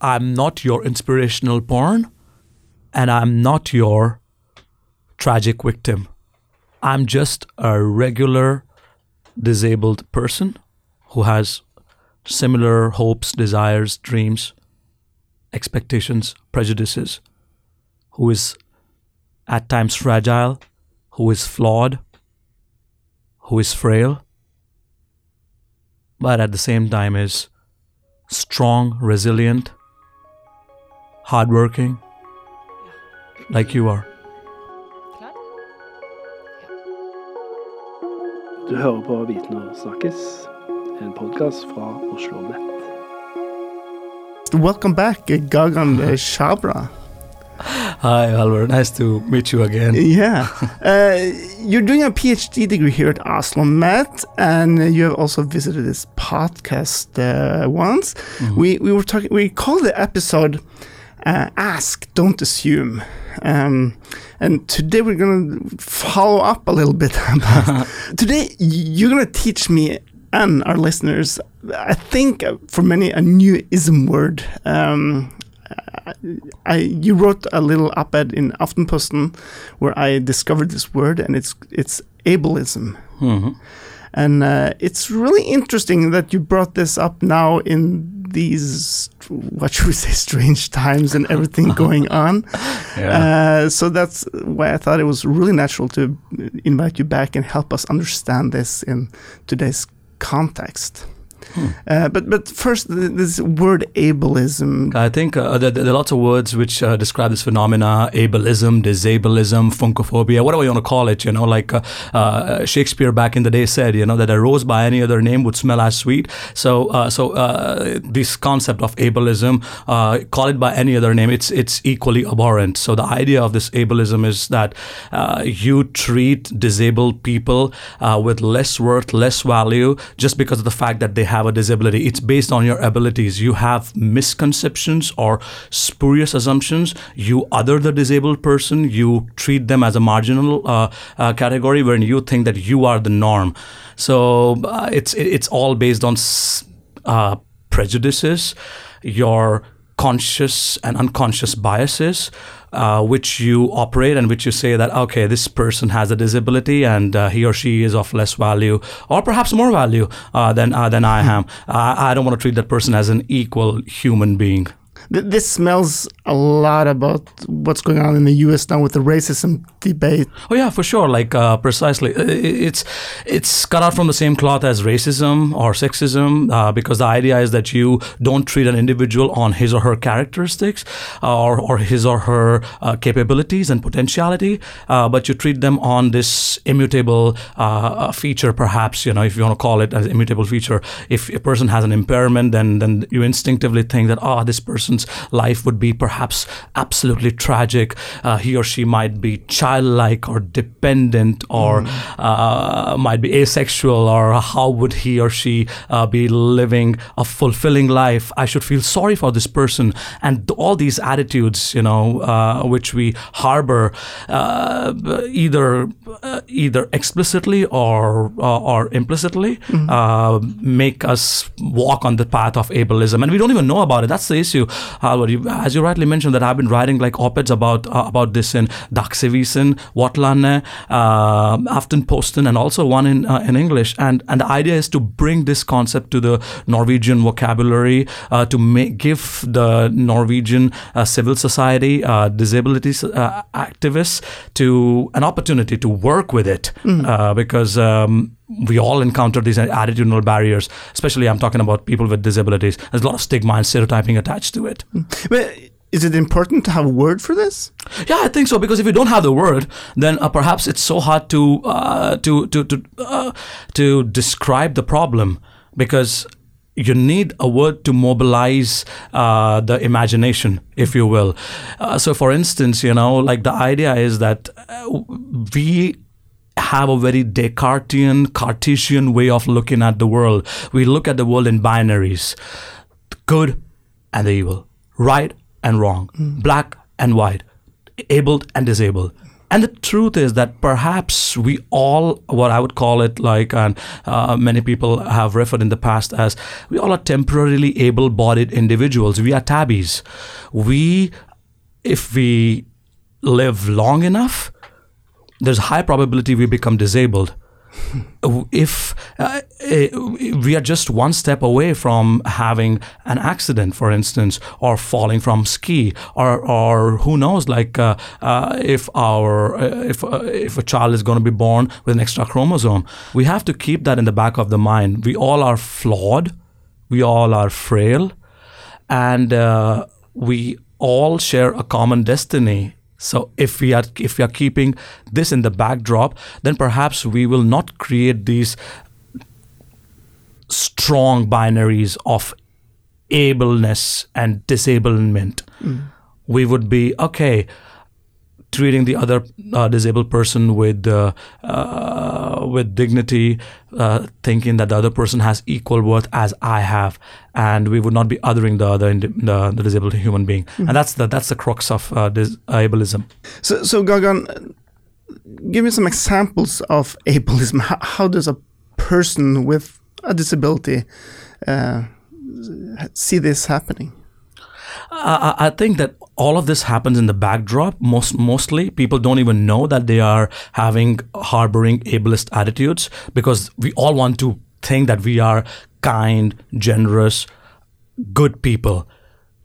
I'm not your inspirational porn, and I'm not your tragic victim. I'm just a regular disabled person who has similar hopes, desires, dreams, expectations, prejudices, who is at times fragile, who is flawed, who is frail, but at the same time is strong, resilient, hardworking, like you are. Du hører på Viten og Snakkis, en podkast fra Oslo Met. Welcome back, uh, Gagan Chhabra. Hi, Hallvard. Nice to meet you again. Yeah. Uh, you're doing a PhD degree here at Oslo Met, and you have also visited this podcast uh, once. We, we were talking, we called the episode uh, Ask, Don't Assume. Um, and today we're going to follow up a little bit Today, you're going to teach me and our listeners, I think uh, for many, a new ism word. Um, I you wrote a little op-ed in Aftenposten where I discovered this word, and it's it's ableism, Mhm. and uh, it's really interesting that you brought this up now in these what should we say strange times and everything going on. Uh, so that's why I thought it was really natural to invite you back and help us understand this in today's context. Uh, but but first, this word ableism. I think uh, there, there are lots of words which uh, describe this phenomena: ableism, disablism, funkophobia, whatever you want to call it. You know, like uh, uh, Shakespeare back in the day said, you know, that a rose by any other name would smell as sweet. So, uh, so this concept of ableism, call it by any other name, it's it's equally abhorrent. So, the idea of this ableism is that you treat disabled people with less worth, less value, just because of the fact that they have a disability. It's based on your abilities. You have misconceptions or spurious assumptions. You other the disabled person. You treat them as a marginal uh, uh, category when you think that you are the norm. So uh, it's it's all based on uh, prejudices, your conscious and unconscious biases, uh, which you operate and which you say that okay, this person has a disability and uh, he or she is of less value or perhaps more value uh, than uh, than I am. I I don't want to treat that person as an equal human being. Th- this smells a lot about what's going on in the U.S. now with the racism debate. Oh yeah, for sure. Like uh, precisely, I- it's it's cut out from the same cloth as racism or sexism uh, because the idea is that you don't treat an individual on his or her characteristics uh, or or his or her uh, capabilities and potentiality, uh, but you treat them on this immutable uh, feature, perhaps you know if you want to call it an immutable feature. If a person has an impairment, then then you instinctively think that ah, this person's life would be perhaps absolutely tragic. Uh, he or she might be childlike or dependent or uh, might be asexual or how would he or she uh, be living a fulfilling life? I should feel sorry for this person. And all these attitudes you know uh, which we harbor uh, either uh, either explicitly or uh, or implicitly uh, make us walk on the path of ableism. And we don't even know about it. That's the issue You, as you rightly mentioned that i've been writing like op-eds about uh, about this in Dagsavisen, Vårt Land, uh, Aftenposten, and also one in uh, in English. And and the idea is to bring this concept to the Norwegian vocabulary, uh, to make give the Norwegian uh, civil society, uh, disability uh, activists, to an opportunity to work with it, uh, because. Um, we all encounter these attitudinal barriers, especially I'm talking about people with disabilities. There's a lot of stigma and stereotyping attached to it. But is it important to have a word for this? Yeah, I think so because if you don't have the word, then uh, perhaps it's so hard to uh, to to to uh, to describe the problem because you need a word to mobilize uh, the imagination, if you will. Uh, so, for instance, you know, like the idea is that uh, we have a very Descartesian, Cartesian way of looking at the world. We look at the world in binaries the good and the evil, right and wrong, black and white, abled and disabled. And the truth is that perhaps we all, what I would call it, like, and uh, many people have referred in the past as, we all are temporarily able bodied individuals. We are tabbies. We, if we live long enough, there's high probability we become disabled. If uh, eh, we are just one step away from having an accident, for instance, or falling from ski, or or who knows, like uh, uh, if our uh, if uh, if a child is going to be born with an extra chromosome, we have to keep that in the back of the mind. We all are flawed, we all are frail, and uh, we all share a common destiny so if we are if we are keeping this in the backdrop, then perhaps we will not create these strong binaries of ableness and disablement. Mm. We would be okay treating the other uh, disabled person with uh, uh, with dignity, uh, thinking that the other person has equal worth as I have, and we would not be othering the other the, the disabled human being, mm-hmm. and that's the that's the crux of uh, dis- ableism. So, so Gagan, give me some examples of ableism. How, how does a person with a disability uh, see this happening? I, I think that all of this happens in the backdrop. Most mostly, people don't even know that they are having harboring ableist attitudes because we all want to think that we are kind, generous, good people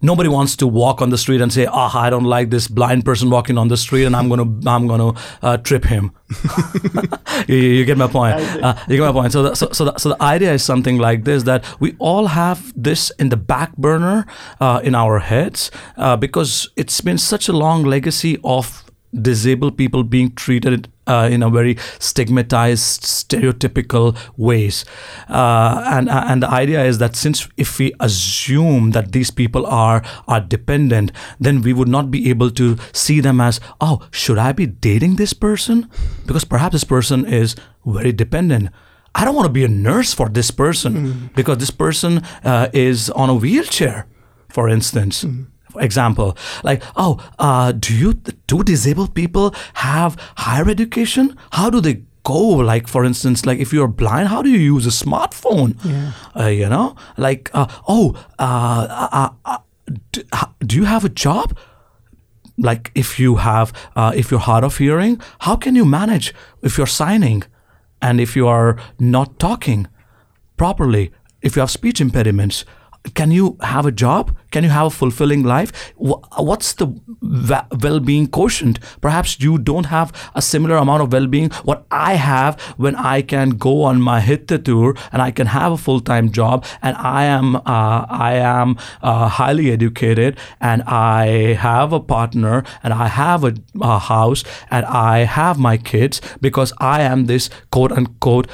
nobody wants to walk on the street and say, "Ah, oh, I don't like this blind person walking on the street, and I'm gonna I'm gonna uh, trip him." you, you, get my point. Uh, you get my point. So, the, so so the, so the idea is something like this: that we all have this in the back burner uh, in our heads uh, because it's been such a long legacy of disabled people being treated uh, in a very stigmatized, stereotypical ways. Uh, and and the idea is that since if we assume that these people are are dependent, then we would not be able to see them as oh, should I be dating this person? Because perhaps this person is very dependent. I don't want to be a nurse for this person mm. because this person uh, is on a wheelchair, for instance. Mm example like oh uh, do you do disabled people have higher education? How do they go? Like for instance like if you're blind how do you use a smartphone? Yeah. uh, you know? Like uh, oh uh, uh, uh do, do, you have a job? Like if you have if you're hard of hearing how can you manage if you're signing and if you are not talking properly? If you have speech impediments can you have a job? Can you have a fulfilling life? What's the well being quotient? Perhaps you don't have a similar amount of well being what I have when I can go on my hyttetur and I can have a full time job and I am uh, I am uh, highly educated and I have a partner and I have a, a house and I have my kids because I am this quote unquote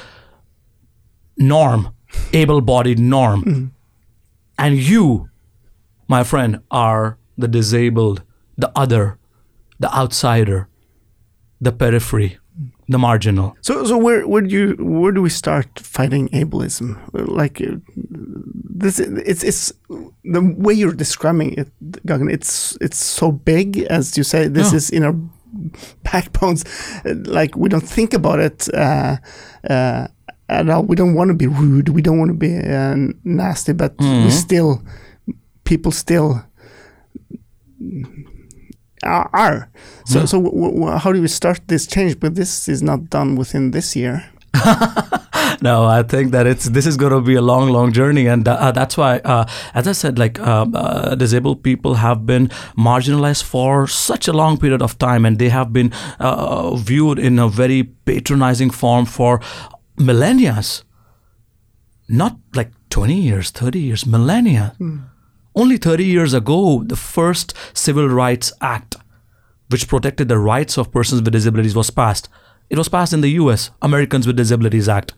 norm, able bodied norm. Mm and you, my friend, are the disabled, the other, the outsider, the periphery, the marginal. So, so where where do you where do we start fighting ableism? Like uh, this, it's it's the way you're describing it, Gagan. It's it's so big, as you say. This yeah. is in our backbones. Like we don't think about it. Uh, uh, at all. We don't want to be rude. We don't want to be uh, nasty, but mm-hmm. we still, people still are. So, so w- w- how do we start this change? But this is not done within this year. no, I think that it's this is going to be a long, long journey, and uh, that's why, uh, as I said, like uh, uh, disabled people have been marginalized for such a long period of time, and they have been uh, viewed in a very patronizing form for millennia, not like 20 years, 30 years, millennia. Mm. Only 30 years ago, the first Civil Rights Act, which protected the rights of persons with disabilities, was passed. It was passed in the US, Americans with Disabilities Act.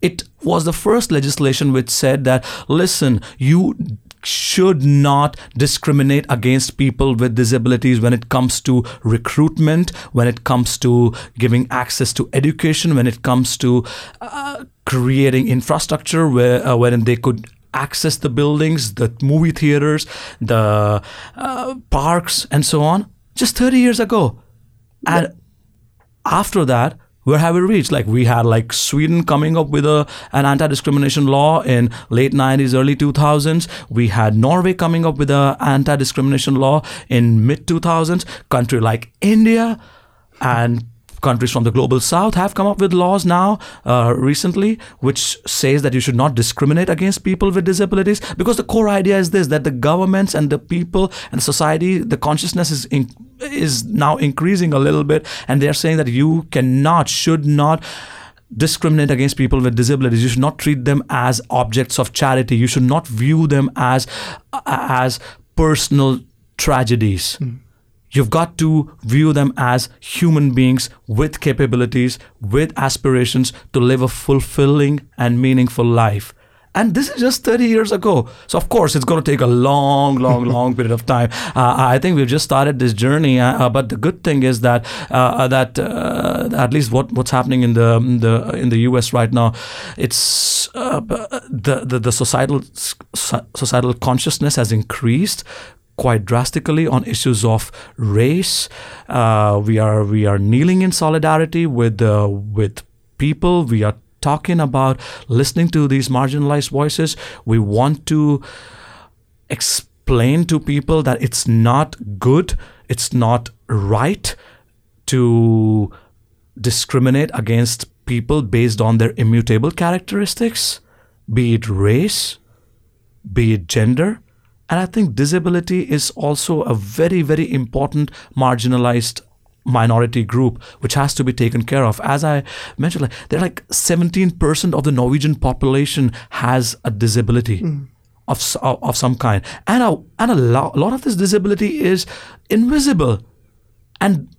It was the first legislation which said that, listen, you should not discriminate against people with disabilities when it comes to recruitment, when it comes to giving access to education, when it comes to uh, creating infrastructure where uh, wherein they could access the buildings, the movie theaters, the uh, parks, and so on. Just 30 years ago. And after that, where have we reached? Like we had like Sweden coming up with a an anti-discrimination law in late 90s, early 2000s. We had Norway coming up with a anti-discrimination law in mid 2000s. Country like India and countries from the global south have come up with laws now uh, recently which says that you should not discriminate against people with disabilities because the core idea is this that the governments and the people and society the consciousness is in, is now increasing a little bit and they're saying that you cannot should not discriminate against people with disabilities. You should not treat them as objects of charity. You should not view them as as personal tragedies. Mm. You've got to view them as human beings with capabilities, with aspirations to live a fulfilling and meaningful life. And this is just 30 years ago. So, of course, it's going to take a long, long, long period of time. Uh, I think we've just started this journey. Uh, uh but the good thing is that uh, that uh, at least what, what's happening in the, the in the US right now, it's uh, the, the, the societal societal consciousness has increased quite drastically on issues of race. Uh, we are we are kneeling in solidarity with uh, with people. We are talking about listening to these marginalized voices. We want to explain to people that it's not good, it's not right to discriminate against people based on their immutable characteristics, be it race, be it gender, and I think disability is also a very, very important marginalized minority group which has to be taken care of. As i mentioned like they're like 17% of the norwegian population has a disability mm. of, of some kind. And a, and a lot, a lot of this disability is invisible. And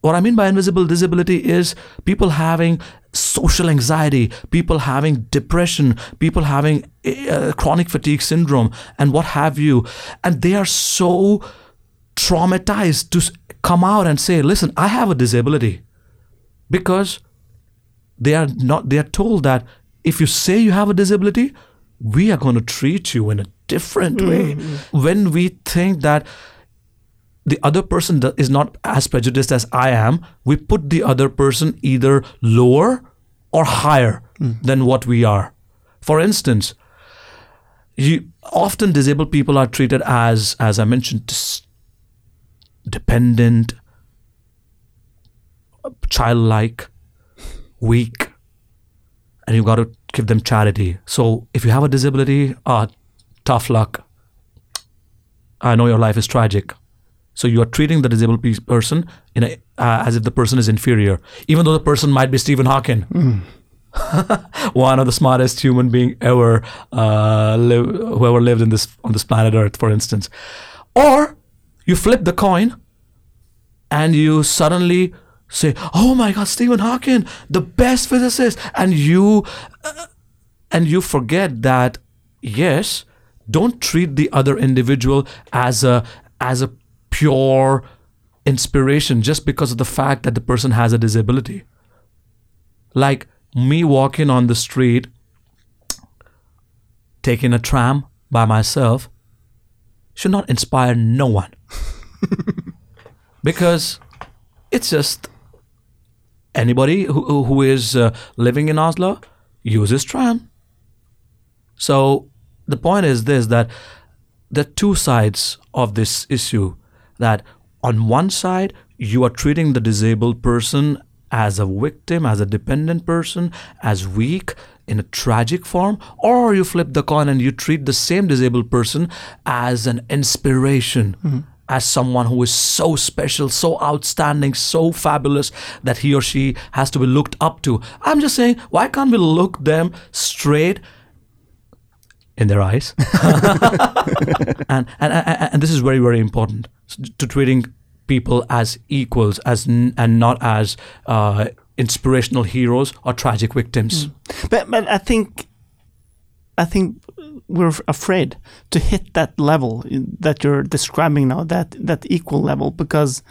what I mean by invisible disability is people having social anxiety, people having depression, people having uh, chronic fatigue syndrome, and what have you. And they are so traumatized to come out and say, listen, I have a disability. Because they are not, they are told that if you say you have a disability, we are going to treat you in a different way. Mm-hmm. When we think that the other person is not as prejudiced as I am, we put the other person either lower or higher mm. than what we are. For instance, you, often disabled people are treated as, as I mentioned, dependent, childlike, weak, and you've got to give them charity. So if you have a disability, uh, tough luck. I know your life is tragic. So you are treating the disabled person in a, uh, as if the person is inferior, even though the person might be Stephen Hawking. Mm. one of the smartest human being ever uh, whoever lived in this on this planet Earth, for instance. Or you flip the coin, and you suddenly say, "Oh my God, Stephen Hawking, the best physicist," and you uh, and you forget that yes, don't treat the other individual as a as a pure inspiration just because of the fact that the person has a disability. Like me walking on the street, taking a tram by myself, should not inspire no one. because it's just anybody who, who is uh, living in Oslo uses tram. So the point is this that the two sides of this issue that on one side, you are treating the disabled person as a victim, as a dependent person, as weak in a tragic form, or you flip the coin and you treat the same disabled person as an inspiration. Mm-hmm. As someone who is so special, so outstanding, so fabulous that he or she has to be looked up to. I'm just saying, why can't we look them straight in their eyes? and, and, and, and this is very, very important to treating people as equals, as n- and not as uh, inspirational heroes or tragic victims. Mm. But but I think I think we're afraid to hit that level that you're describing now, that that equal level, because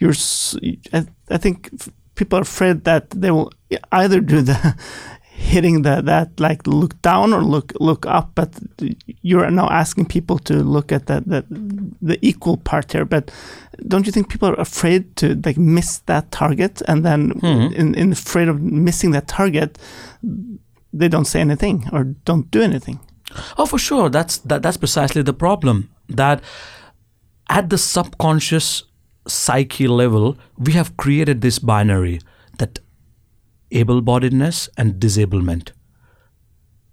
you're. I, I think people are afraid that they will either do the hitting the, that like look down or look look up but you're now asking people to look at that the, the equal part here but don't you think people are afraid to like miss that target and then Mhm. in, in afraid of missing that target they don't say anything or don't do anything Oh, for sure. That's that, that's precisely the problem. That at the subconscious psyche level, we have created this binary that able-bodiedness and disablement,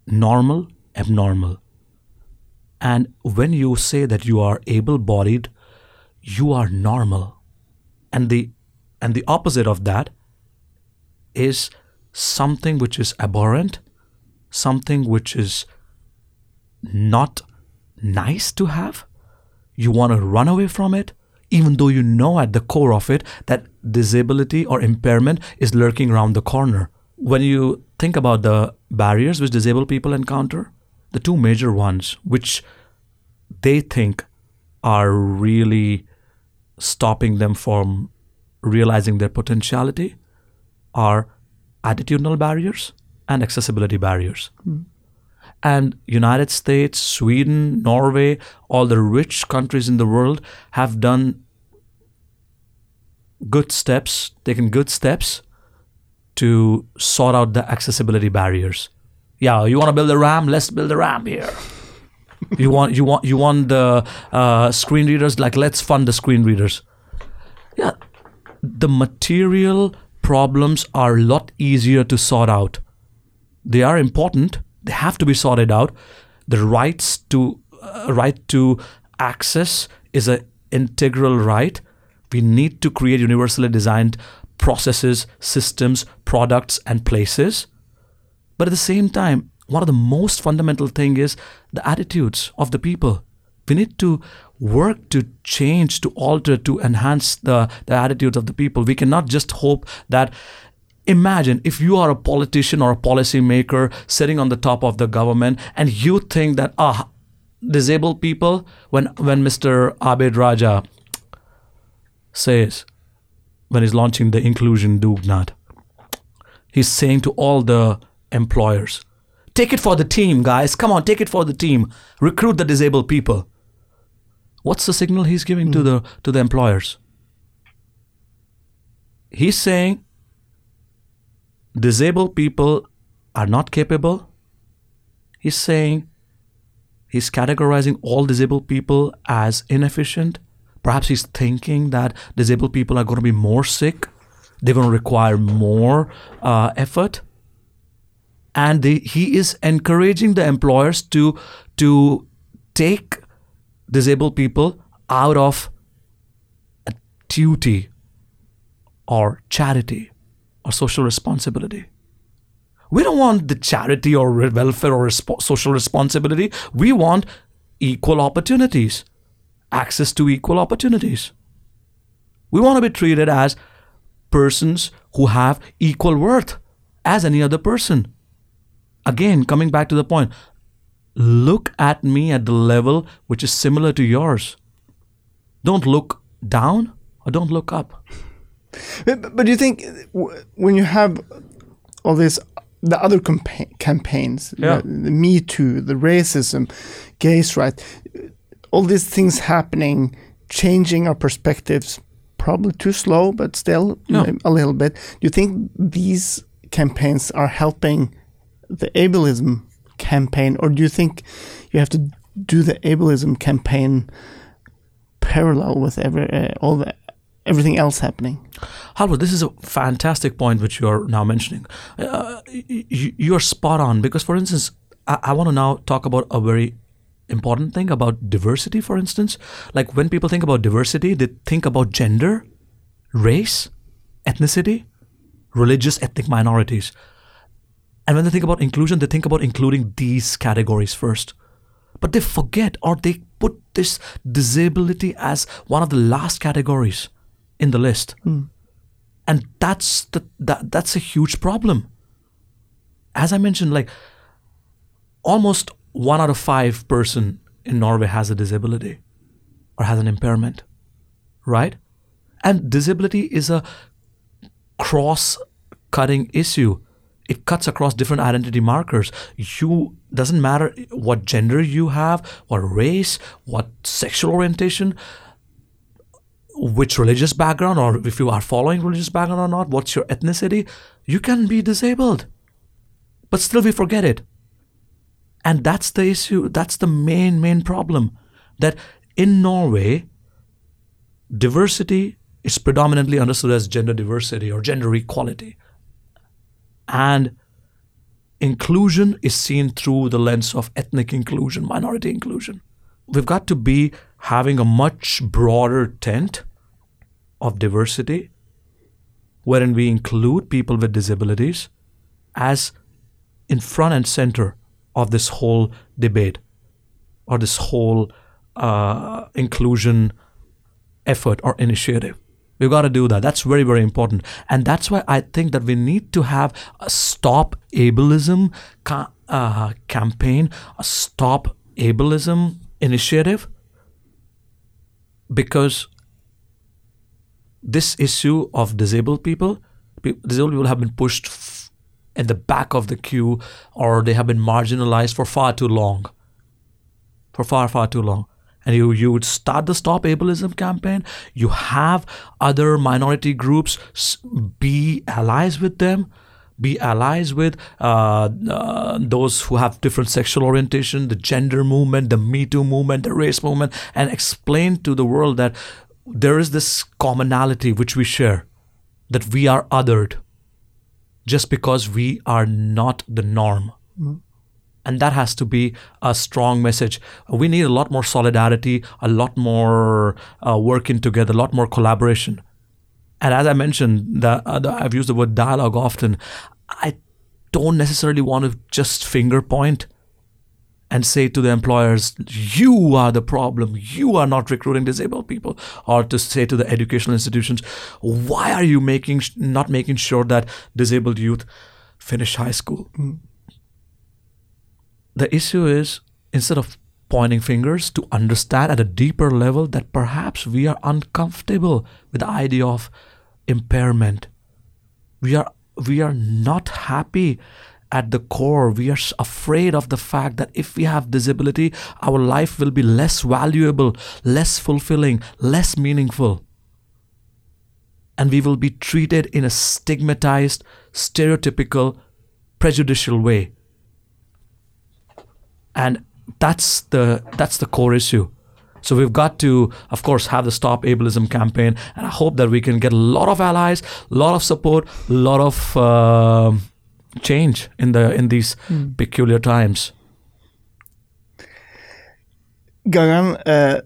normal, abnormal. And when you say that you are able-bodied, you are normal. And the and the opposite of that is something which is abhorrent, something which is not nice to have. You want to run away from it, even though you know at the core of it that disability or impairment is lurking around the corner. When you think about the barriers which disabled people encounter, the two major ones which they think are really stopping them from realizing their potentiality are attitudinal barriers and accessibility barriers hmm. And united states sweden norway all the rich countries in the world have done good steps taken good steps to sort out the accessibility barriers. Yeah you want to build a ram? Let's build a ram here. You want you want you want the uh, screen readers? Like let's fund the screen readers. Yeah the material problems are a lot easier to sort out. They are important they have to be sorted out. The rights to uh, right to access is an integral right. We need to create universally designed processes systems products and places. But at the same time one of the most fundamental thing is the attitudes of the people. We need to work to change to alter to enhance the, the attitudes of the people. We cannot just hope that imagine if you are a politician or a policy maker sitting on the top of the government and you think that ah disabled people when when mr Abid Raja says when he's launching the inclusion dugnad he's saying to all the employers take it for the team guys. Come on take it for the team. Recruit the disabled people. What's the signal he's giving to the to the employers? He's saying disabled people are not capable he's saying he's categorizing all disabled people as inefficient. Perhaps he's thinking that disabled people are going to be more sick they're going to require more uh, effort. And they, he is encouraging the employers to to take disabled people out of a duty or charity or social responsibility. We don't want the charity or welfare or respo- social responsibility. We want equal opportunities, access to equal opportunities. We want to be treated as persons who have equal worth as any other person. Again, coming back to the point, look at me at the level which is similar to yours. Don't look down or don't look up. But, but do you think when you have all this, the other campa- campaigns, Yeah. the, the Me Too, the racism, gays' right, all these things happening, changing our perspectives, probably too slow, but still um, a little bit. Do you think these campaigns are helping the ableism campaign, or do you think you have to do the ableism campaign parallel with every uh, all the everything else happening? Hallvard, this is a fantastic point which you're now mentioning. Uh, y- y- you're spot on because, for instance, I, I want to now talk about a very important thing about diversity, for instance. Like when people think about diversity, they think about gender, race, ethnicity, religious, ethnic minorities. And when they think about inclusion, they think about including these categories first. But they forget or they put this disability as one of the last categories in the list. Hmm. And that's the that, that's a huge problem. As I mentioned, like almost one out of five person in Norway has a disability or has an impairment. Right? And disability is a cross cutting issue. it cuts across different identity markers. You doesn't matter what gender you have, what race, what sexual orientation, which religious background, or if you are following religious background or not, what's your ethnicity, you can be disabled. But still, we forget it. And that's the issue. That's the main, main problem. That in Norway, diversity is predominantly understood as gender diversity or gender equality. And inclusion is seen through the lens of ethnic inclusion, minority inclusion. We've got to be having a much broader tent of diversity wherein we include people with disabilities as in front and center of this whole debate or this whole uh, inclusion effort or initiative. We've got to do that. That's very, very important. And that's why I think that we need to have a stop ableism ca- uh, campaign, a stop ableism initiative, because this issue of disabled people, disabled people have been pushed in the back of the queue or they have been marginalized for far too long. For far, far too long and you you would start the stop ableism campaign you have other minority groups be allies with them be allies with uh, uh, those who have different sexual orientation the gender movement the me too movement the race movement and explain to the world that there is this commonality which we share that we are othered just because we are not the norm mm-hmm. And that has to be a strong message. We need a lot more solidarity, a lot more uh, working together, a lot more collaboration. And as I mentioned, the, uh, I've used the word dialogue often. I don't necessarily want to just finger point and say to the employers, you are the problem. You are not recruiting disabled people. Or to say to the educational institutions, why are you making not making sure that disabled youth finish high school? Mm the issue is instead of pointing fingers to understand at a deeper level that perhaps we are uncomfortable with the idea of impairment. We are we are not happy at the core. We are afraid of the fact that if we have disability our life will be less valuable less fulfilling less meaningful. And we will be treated in a stigmatized stereotypical prejudicial way. And that's the that's the core issue so we've got to of course have the stop ableism campaign and i hope that we can get a lot of allies a lot of support a lot of uh, change in the in these mm. peculiar times Gagan, uh,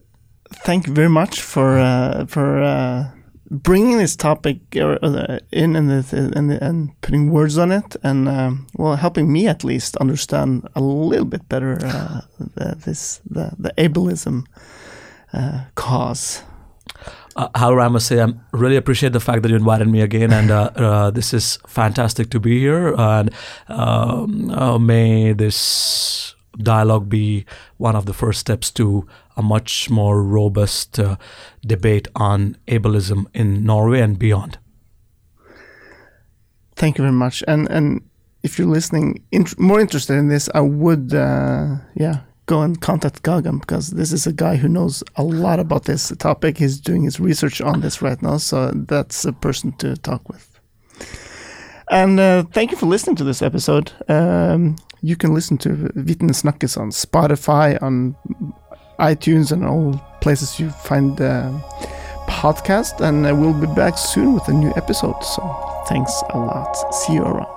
thank you very much for uh, for uh, bringing this topic uh, in and, and, and putting words on it, and um, well, helping me at least understand a little bit better uh, the, this the the ableism uh, cause. Uh, however, I must say I really appreciate the fact that you invited me again, and uh, uh, this is fantastic to be here. And um, uh, may this dialogue be one of the first steps to a much more robust uh, debate on ableism in Norway and beyond. Thank you very much. And and if you're listening, int- more interested in this, I would uh, yeah go and contact Gagan because this is a guy who knows a lot about this topic. He's doing his research on this right now, so that's a person to talk with. And uh, thank you for listening to this episode. Um, you can listen to Viten Snakkis on Spotify, on iTunes, and all places you find the podcast. And we'll be back soon with a new episode. So thanks a lot. See you around.